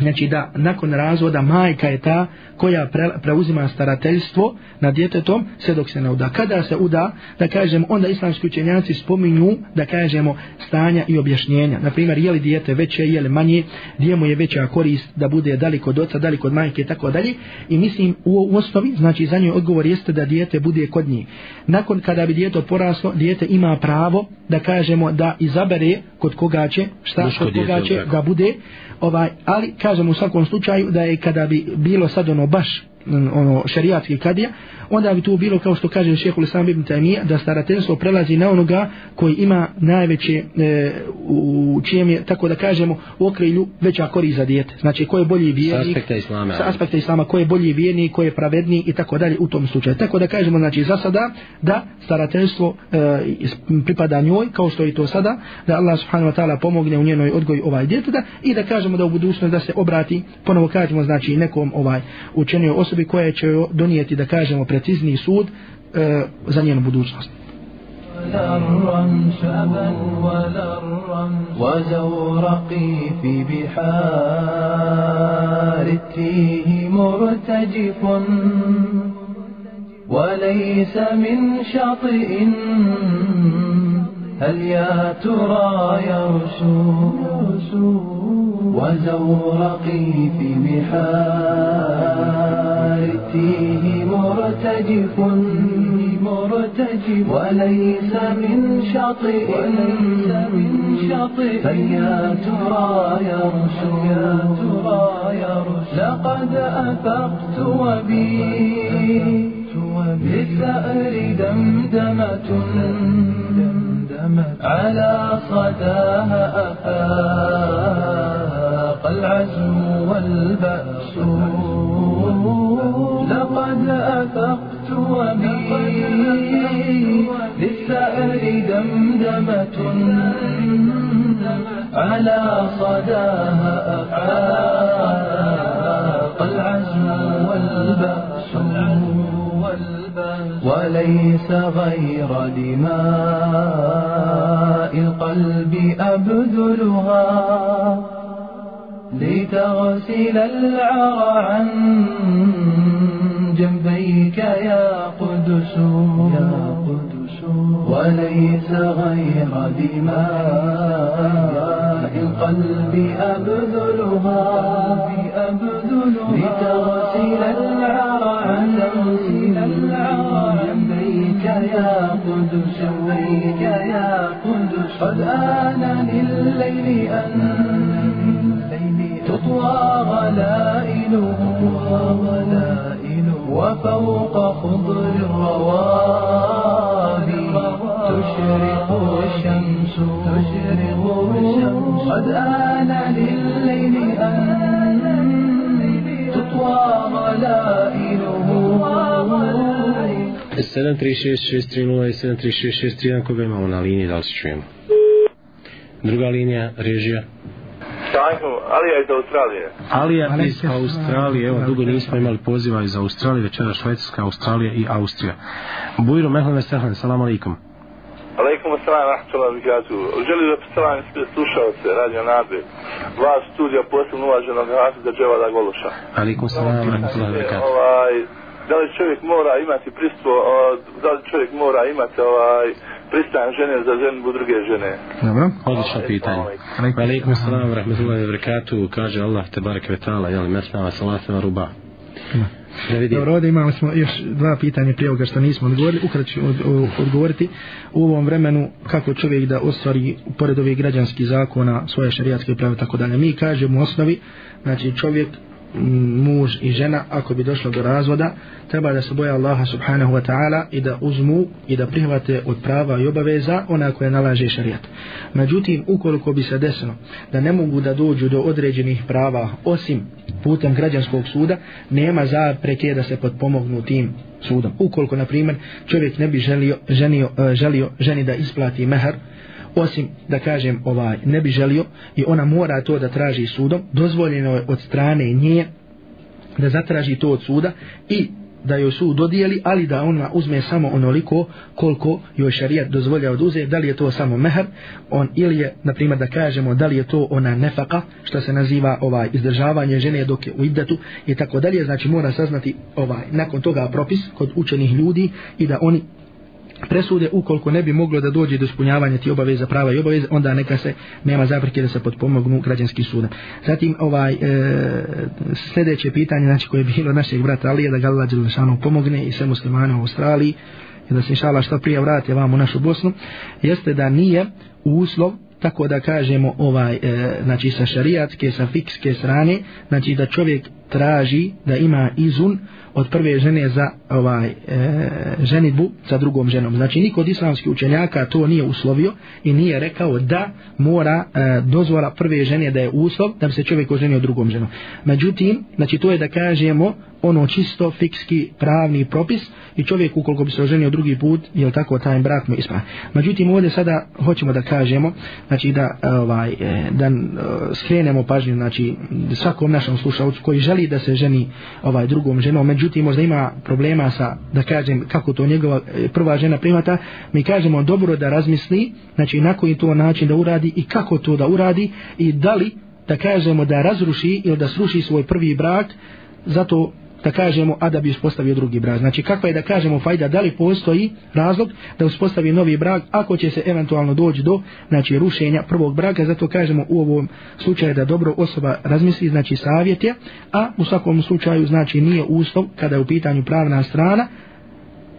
znači da nakon razvoda majka je ta koja pre, preuzima starateljstvo nad djetetom sve dok se ne uda. Kada se uda, da kažem, onda islamski učenjaci spominju, da kažemo, stanja i objašnjenja. Naprimjer, je li djete veće, je li manje, gdje mu je veća korist da bude daliko od oca, daliko od majke i tako dalje. I mislim, u, u osnovi, znači za nju odgovor jeste da djete bude kod njih. Nakon kada bi djeto poraslo, djete ima pravo da kažemo da izabere kod koga će, šta, Muško kod koga djete, će da bude ovaj, ali kažem u svakom slučaju da je kada bi bilo sad ono baš ono šerijatski kadija onda bi tu bilo kao što kaže šehhul sam ibn Taymija da starateljstvo prelazi na onoga koji ima najveće e, u čijem je tako da kažemo u okrilju veća kori za dijete znači ko je bolji vjernik sa aspekta islama sa aspekta islama ko je bolji vjernik ko je pravedniji i tako dalje u tom slučaju tako da kažemo znači za sada da starateljstvo e, pripada njoj kao što je to sada da Allah subhanahu wa ta'ala pomogne u njenoj odgoji ovaj djeteta i da kažemo da u budućnosti da se obrati ponovo kažemo znači nekom ovaj učenoj osobi osobi koja će donijeti, da kažemo, precizni sud e, za njenu budućnost. وليس من شطئ هل يا ترى يرسو وزورقي في بحار فيه مرتجف مرتجف وليس من شاطئ وليس من شاطئ فيا ترى يا رسول يا ترى يا رسول لقد أفقت وبي للثأر دمدمة على صداها أفاق العزم والبأس لقد أفقت وبي للسأل دمدمة على صداها أفاق العزم والبأس وليس غير دماء القلب أبذلها لتغسل العرى عن جنبيك يا قدس يا قدس وليس غير دماء القلب أبذلها لتغسل العرى عن جنبيك يا قدس جنبيك يا قدس قد ظلالها غلائل وفوق خضر الروابي تشرق الشمس تشرق الشمس قد آن لليل أن تطوى غلائله 736630 i 736631 koga imamo na liniji, da li se čujemo? Druga linija, režija. Šajhu, Alija iz Australije. Alija iz Australije, evo, dugo nismo imali poziva iz Australije, večera Švedska, Australija i Austrija. Bujro Mehlame Strahan, salam alaikum. Aleikum assalam, rahmatullahi wabarakatuh. Želim da postavljam sve slušalce, radio nabe. Vas studija posljedno uvaženog hrata za dževa da gološa. Aleikum assalam, rahmatullahi wabarakatuh. Ovaj, da li čovjek mora imati pristvo, da li čovjek mora imati ovaj, pristajan žene za ženbu druge žene. Dobro, odlično pitanje. Aleikum salam, rahmetullahi wabarakatuh, kaže Allah te barek vetala, jel, mesnava salasema ruba. Da vidim. Dobro, ovdje imali smo još dva pitanja prije ovoga što nismo odgovorili. Ukrat ću od, odgovoriti u ovom vremenu kako čovjek da ostvari pored ovih građanskih zakona svoje šarijatske prave tako dalje. Mi kažemo u osnovi, znači čovjek muž i žena ako bi došlo do razvoda treba da se boje Allaha subhanahu wa ta'ala i da uzmu i da prihvate od prava i obaveza ona koja nalaže šarijat međutim ukoliko bi se desilo da ne mogu da dođu do određenih prava osim putem građanskog suda nema zapreke da se podpomognu tim sudom ukoliko na primjer čovjek ne bi želio, ženio, eh, želio ženi da isplati mehar osim da kažem ovaj ne bi želio i ona mora to da traži sudom dozvoljeno je od strane nje da zatraži to od suda i da joj sud dodijeli ali da ona uzme samo onoliko koliko joj šarijat dozvolja oduze da li je to samo mehar on ili je na primjer da kažemo da li je to ona nefaka što se naziva ovaj izdržavanje žene dok je u iddatu i tako dalje znači mora saznati ovaj nakon toga propis kod učenih ljudi i da oni presude ukoliko ne bi moglo da dođe do ispunjavanja ti obaveza prava i obaveza onda neka se nema zapreke da se potpomognu građanski sud. Zatim ovaj e, sljedeće pitanje znači koje je bilo našeg brata Alija da Galila Đelešanu pomogne i sve muslimane u Australiji i da se inšala što prije vrate vam u našu Bosnu jeste da nije uslov tako da kažemo ovaj e, znači sa šariatske, sa fikske strane znači da čovjek traži da ima izun od prve žene za ovaj e, ženidbu sa drugom ženom. Znači niko od islamskih učenjaka to nije uslovio i nije rekao da mora e, dozvora prve žene da je uslov da bi se čovjek oženio drugom ženom. Međutim, znači to je da kažemo ono čisto fikski pravni propis i čovjek ukoliko bi se oženio drugi put, je tako taj brak mu ispa. Međutim ovdje sada hoćemo da kažemo, znači da ovaj e, da e, skrenemo pažnju, znači svakom našem slušaocu koji želi želi da se ženi ovaj drugom ženom, međutim možda ima problema sa, da kažem, kako to njegova e, prva žena primata, mi kažemo dobro da razmisli, znači na koji to način da uradi i kako to da uradi i da li da kažemo da razruši ili da sruši svoj prvi brak, zato da kažemo a da bi uspostavio drugi brak. Znači kakva je da kažemo fajda da li postoji razlog da uspostavi novi brak ako će se eventualno doći do znači rušenja prvog braka zato kažemo u ovom slučaju da dobro osoba razmisli znači savjet je a u svakom slučaju znači nije uslov kada je u pitanju pravna strana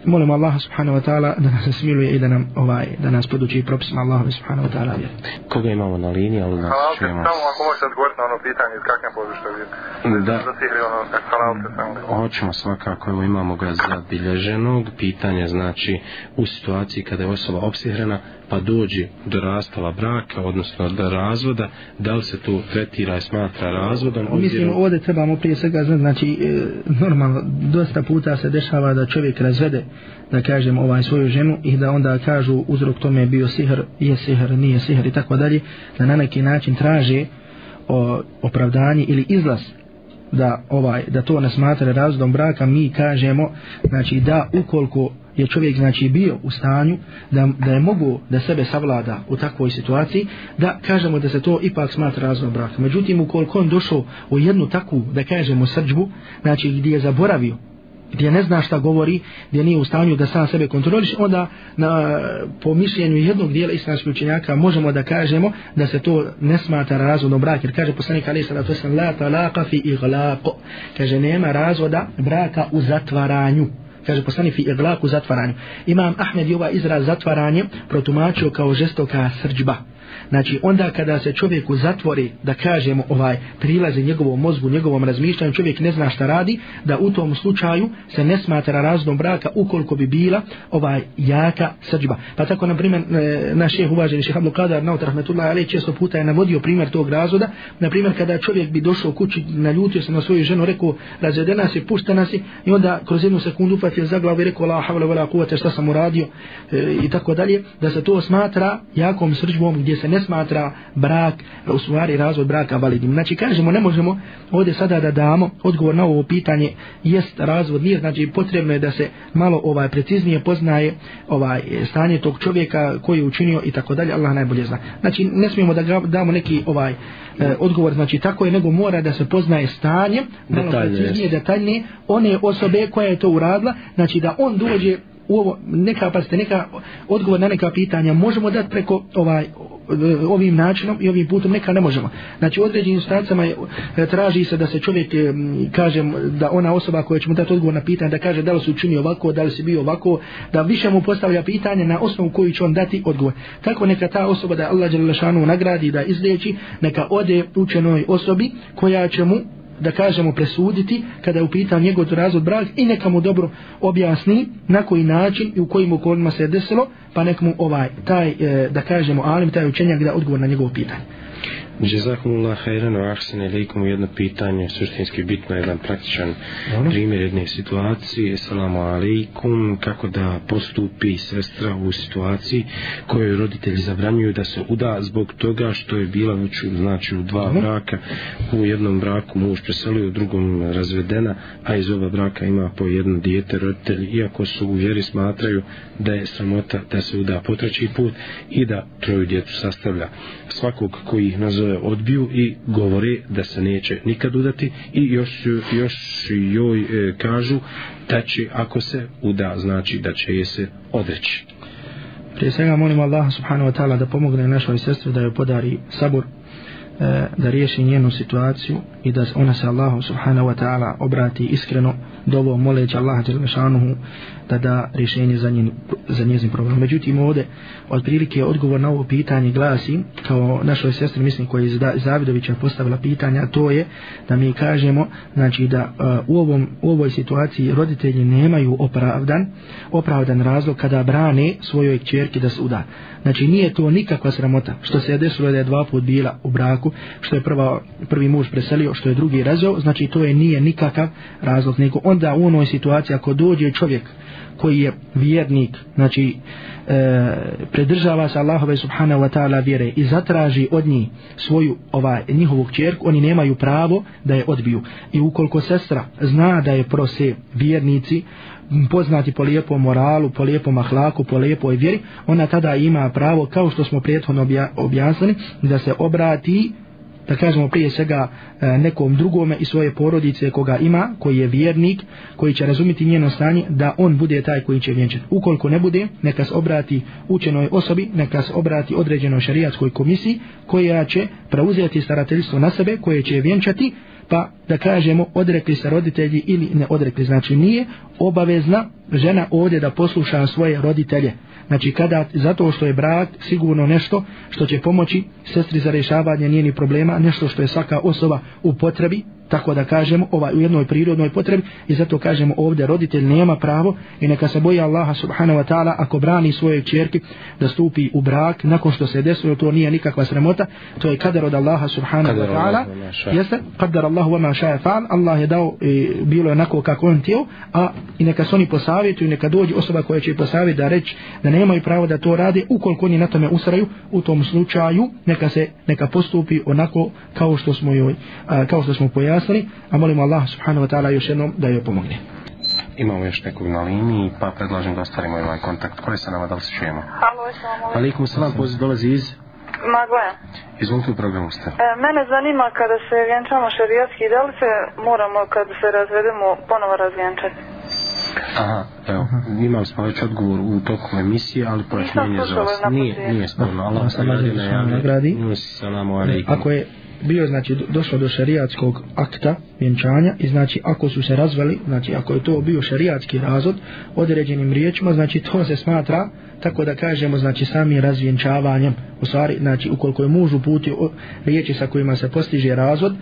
molimo Allah subhanahu wa ta'ala da nas smiluje i da nam ovaj, da nas poduči propisima Allah subhanahu wa ta'ala koga imamo na liniji ali nas Halalte, čujemo samo ako možete odgovoriti na ono pitanje iz kakve pozište vidite da, da ono, mm. hoćemo svakako evo imamo ga zabilježenog pitanje znači u situaciji kada je osoba opsihrena pa dođe do rastala braka odnosno do razvoda da li se to tretira i smatra razvodom mislim ovdje trebamo prije svega znači e, normalno dosta puta se dešava da čovjek razvede da kažem ovaj svoju ženu i da onda kažu uzrok tome je bio sihr, je sihr, nije sihr i tako dalje, da na neki način traže o, opravdanje ili izlaz da ovaj da to ne smatra razvodom braka mi kažemo znači da ukoliko je čovjek znači bio u stanju da, da je mogu da sebe savlada u takvoj situaciji da kažemo da se to ipak smatra razvodom braka međutim ukoliko on došao u jednu takvu da kažemo srđbu znači gdje je zaboravio gdje ne zna šta govori, gdje nije u stanju da sam sebe kontroliš, onda na, po mišljenju jednog dijela islamskih učenjaka možemo da kažemo da se to ne smata razvodom brak, jer kaže poslanik Ali Salatu Osam, la talaka fi iglako, kaže nema razvoda braka u zatvaranju, kaže poslanik fi iglako u zatvaranju. Imam Ahmed i ovaj izraz zatvaranje protumačio kao žestoka srđba, znači onda kada se čovjeku zatvori da kažemo ovaj prilaze njegovom mozgu, njegovom razmišljanju, čovjek ne zna šta radi, da u tom slučaju se ne smatra razvodom braka ukoliko bi bila ovaj jaka srđba. Pa tako, na primjer, e, naš šeh uvaženi šeh Abdu Kadar, naut Rahmetullah, ali često puta je navodio primjer tog razvoda, na primjer, kada čovjek bi došao kući, naljutio se na svoju ženu, rekao, razvedena si, puštena si, i onda kroz jednu sekundu upatio za glavu i rekao, la havle, vela kuvate, šta sam uradio, e, i tako dalje, da se to smatra jakom srđbom gdje se ne ne smatra brak, u stvari razvod braka validnim. Znači kažemo ne možemo ovdje sada da damo odgovor na ovo pitanje jest razvod nije, znači potrebno je da se malo ovaj preciznije poznaje ovaj stanje tog čovjeka koji je učinio i tako dalje, Allah najbolje zna. Znači ne smijemo da damo neki ovaj eh, odgovor, znači tako je, nego mora da se poznaje stanje, malo detaljne. preciznije detaljnije, one osobe koja je to uradila, znači da on dođe u ovo neka pa ste neka odgovor na neka pitanja možemo dati preko ovaj e, ovim načinom i ovim putom neka ne možemo. Znači određenim stancama je, e, traži se da se čovjek e, kažem da ona osoba koja će mu dati odgovor na pitanje da kaže da li se učinio ovako, da li se bio ovako, da više mu postavlja pitanje na osnovu koju će on dati odgovor. Tako neka ta osoba da Allah Đelešanu nagradi da izleći neka ode učenoj osobi koja će mu da kažemo presuditi kada je u pitanju njegov razvod brak i neka mu dobro objasni na koji način i u kojim okolima se je desilo pa nek mu ovaj, taj, e, da kažemo, alim, taj učenjak da odgovor na njegovo pitanje. Jezakumullah hajran wa ahsan ilaikum jedno pitanje, suštinski bitno jedan praktičan Dobro. primjer jedne situacije Assalamu alaikum kako da postupi sestra u situaciji kojoj roditelji zabranjuju da se uda zbog toga što je bila već u, znači, u dva Dobro. braka u jednom braku muž preselio u drugom razvedena a iz oba braka ima po jedno dijete roditelj iako su u vjeri smatraju da je sramota da se uda po treći put i da troju djetu sastavlja svakog koji ih nazove E, odbiju i govori da se neće nikad udati i još, još joj e, kažu da će ako se uda znači da će je se odreći. Prije svega molim Allaha subhanahu wa ta'ala da pomogne našoj sestri da joj podari sabor e, da riješi njenu situaciju i da ona se Allahu subhanahu wa ta'ala obrati iskreno dovo moleći Allaha Đelešanuhu da da rješenje za, njen, za njezin problem. Međutim, ovde od prilike odgovor na ovo pitanje glasi kao našoj sestri mislim koja je Zavidovića postavila pitanja, to je da mi kažemo znači da uh, u, ovom, u ovoj situaciji roditelji nemaju opravdan opravdan razlog kada brane svojoj čerki da se uda. Znači nije to nikakva sramota što se je desilo da je dva put bila u braku, što je prva, prvi muž preselio, što je drugi rezao, znači to je nije nikakav razlog, nego onda u onoj situaciji ako dođe čovjek koji je vjernik, znači e, predržava se Allahove subhanahu wa ta'ala vjere i zatraži od njih svoju, ovaj, njihovu čerku, oni nemaju pravo da je odbiju. I ukoliko sestra zna da je prose vjernici, poznati po lijepom moralu, po lijepom ahlaku, po lijepoj vjeri, ona tada ima pravo, kao što smo prijethodno objasnili, da se obrati da kažemo prije svega e, nekom drugome i svoje porodice koga ima, koji je vjernik, koji će razumiti njeno stanje, da on bude taj koji će vjenčati. Ukoliko ne bude, neka se obrati učenoj osobi, neka se obrati određenoj šarijatskoj komisiji, koja će preuzeti starateljstvo na sebe, koje će vjenčati, pa da kažemo odrekli se roditelji ili ne odrekli, znači nije obavezna žena ovdje da posluša svoje roditelje. Znači kada, zato što je brak sigurno nešto što će pomoći sestri za rješavanje njenih problema, nešto što je svaka osoba u potrebi, tako da kažemo ovaj u jednoj prirodnoj potrebi i zato kažemo ovdje roditelj nema pravo i neka se boji Allaha subhanahu wa ta'ala ako brani svoje čerke da stupi u brak nakon što se desilo to nije nikakva sremota to je kader od Allaha subhanahu wa ta'ala jeste kader Allahu wa ma sha'a fa'al Allah je dao e, bilo onako kako on tio a i neka se oni posavjetuju neka dođe osoba koja će posavjet da reč da nemaju pravo da to radi ukoliko oni na tome usraju u tom slučaju neka se neka postupi onako kao što smo joj a, kao što smo pojavili nastali, a molimo Allah subhanahu wa ta'ala još jednom da joj pomogne. Imamo još nekog na liniji, pa predlažem da ostavimo ovaj kontakt. Ko je sa nama, da li se čujemo? Halo, islamo. Alikum salam, poziv dolazi iz... Magle. Izvolite u programu ste. E, mene zanima kada se vjenčamo šarijatski, da li se moramo kada se razvedemo ponovo razvjenčati? Aha, evo, imali smo već odgovor u toku emisije, ali pojašnjenje za vas. Nije, nije sporno. Allah sam radi na javne. Nus, salamu alaikum. Ako je bio znači došlo do šerijatskog akta vjenčanja i znači ako su se razveli znači ako je to bio šerijatski razod određenim riječima znači to se smatra tako da kažemo znači sami razvjenčavanjem u stvari znači ukoliko je muž uputio riječi sa kojima se postiže razvod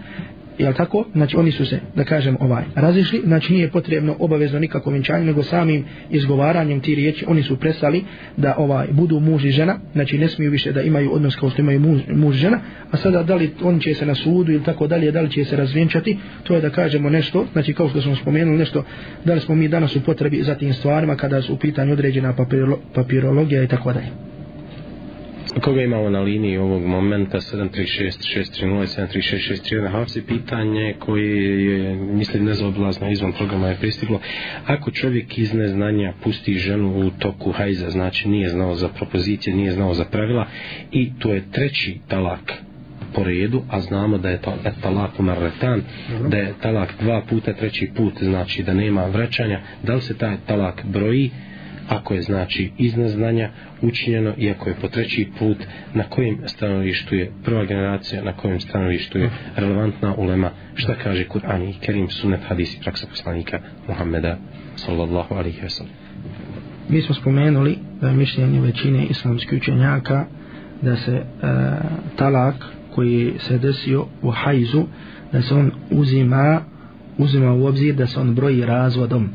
jel tako? Znači oni su se, da kažem, ovaj, razišli, znači nije potrebno obavezno nikako vjenčanje, nego samim izgovaranjem ti riječi, oni su prestali da ovaj budu muž i žena, znači ne smiju više da imaju odnos kao što imaju muž, muž i žena, a sada da li on će se na sudu ili tako dalje, da li će se razvjenčati, to je da kažemo nešto, znači kao što smo spomenuli nešto, da li smo mi danas u potrebi za tim stvarima kada su u pitanju određena papirolo, papirologija i tako dalje. Koga imamo na liniji ovog momenta 736-630-736-631 Havci, pitanje koje je, mislim, nezaoblazno izvan programa je pristiglo. Ako čovjek iz neznanja pusti ženu u toku hajza, znači nije znao za propozicije, nije znao za pravila i to je treći talak po redu, a znamo da je to et talak umarretan, da je talak dva puta, treći put, znači da nema vraćanja, da li se taj talak broji? ako je znači iznad znanja učinjeno i ako je po treći put na kojem stanovištu je prva generacija na kojem stanovištu je relevantna ulema šta kaže Kur'an i Kerim sunnet hadis i praksa poslanika Muhammeda sallallahu alaihi wa sallam mi smo spomenuli da je mišljenje većine islamskih učenjaka da se e, talak koji se desio u hajzu da se on uzima uzima u obzir da se on broji razvodom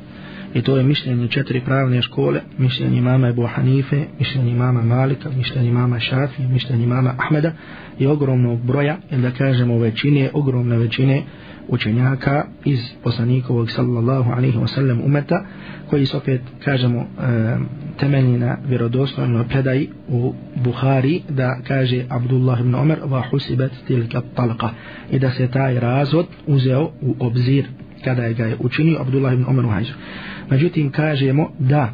i to je mišljenje četiri pravne škole mišljenje imama Ebu Hanife mišljenje imama Malika, mišljenje imama Šafi mišljenje imama Ahmeda i ogromnog broja, da kažemo većine ogromne većine učenjaka iz poslanikovog sallallahu alaihi wasallam umeta koji se opet kažemo temeljni na vjerodostojnoj predaji u Buhari da kaže Abdullah ibn Omer va husibet tilka talqa i da se taj razvod uzeo u obzir kada je ga je učinio Abdullah ibn Omer u hajzu. Međutim, kažemo da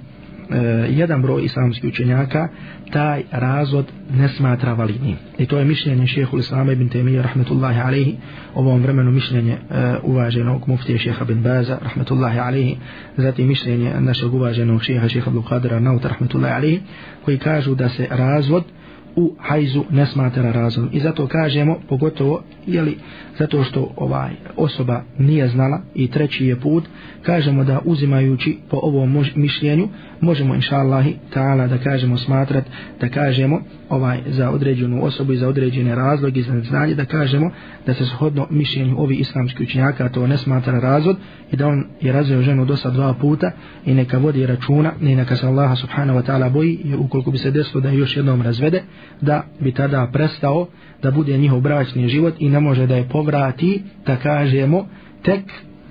e, jedan broj islamskih učenjaka taj razod ne smatra validnim. I to je mišljenje šeha Islama ibn Temija, rahmetullahi alaihi, ovom vremenu mišljenje e, uvaženog muftije šeha bin Baza, rahmetullahi alaihi, zatim mišljenje našeg uvaženog šeha, šeha Blukadara, naut, rahmetullahi alaihi, koji kažu da se razod e, u hajzu ne smatra razvodom. I zato kažemo, pogotovo, jeli, zato što ovaj osoba nije znala i treći je put, kažemo da uzimajući po ovom mož, mišljenju, možemo inša Allahi ta'ala da kažemo smatrat, da kažemo ovaj za određenu osobu i za određene razloge i za znanje, da kažemo da se shodno mišljenju ovi islamski učenjaka to ne smatra razvod i da on je razveo ženu dosta dva puta i neka vodi računa i neka se Allaha subhanahu wa ta'ala boji i ukoliko bi se desilo da je još jednom razvede, da bi tada prestao da bude njihov bračni život i ne može da je povrati, da kažemo, tek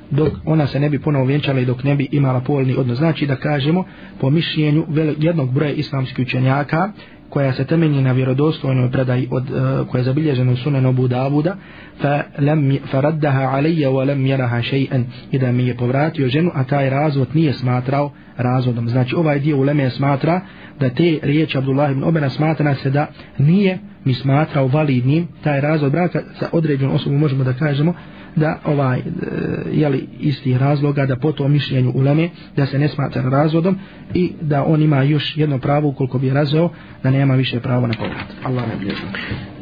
dok ona se ne bi ponovo vjenčala i dok ne bi imala polni odnos. Znači da kažemo, po mišljenju jednog broja islamskih učenjaka, koja se temelji na vjerodostojnoj predaji od uh, koja je zabilježena u Sunan Abu Davuda fa lam faraddaha alayya wa lam yaraha shay'an ida mi je povratio ženu a taj razvod nije smatrao razvodom znači ovaj dio uleme smatra da te riječi Abdullah ibn Omara smatra se da nije mi smatrao validnim taj razvod braka sa određenom osobom možemo da kažemo uh, da ovaj e, jeli isti razloga da po tom mišljenju uleme da se ne smatra razvodom i da on ima još jedno pravo ukoliko bi je razveo da nema više pravo na povrat Allah ne bježi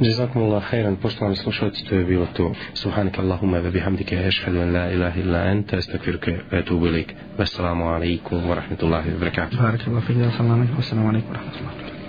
Jazakum Allah hajran poštovani slušalci to je bilo to Subhanika Allahumma ve bihamdike ešhadu en la ilahi illa en te estakvirke etu bilik Vassalamu alaikum wa rahmatullahi wa barakatuh Barakallahu alaikum wa rahmatullahi wa barakatuh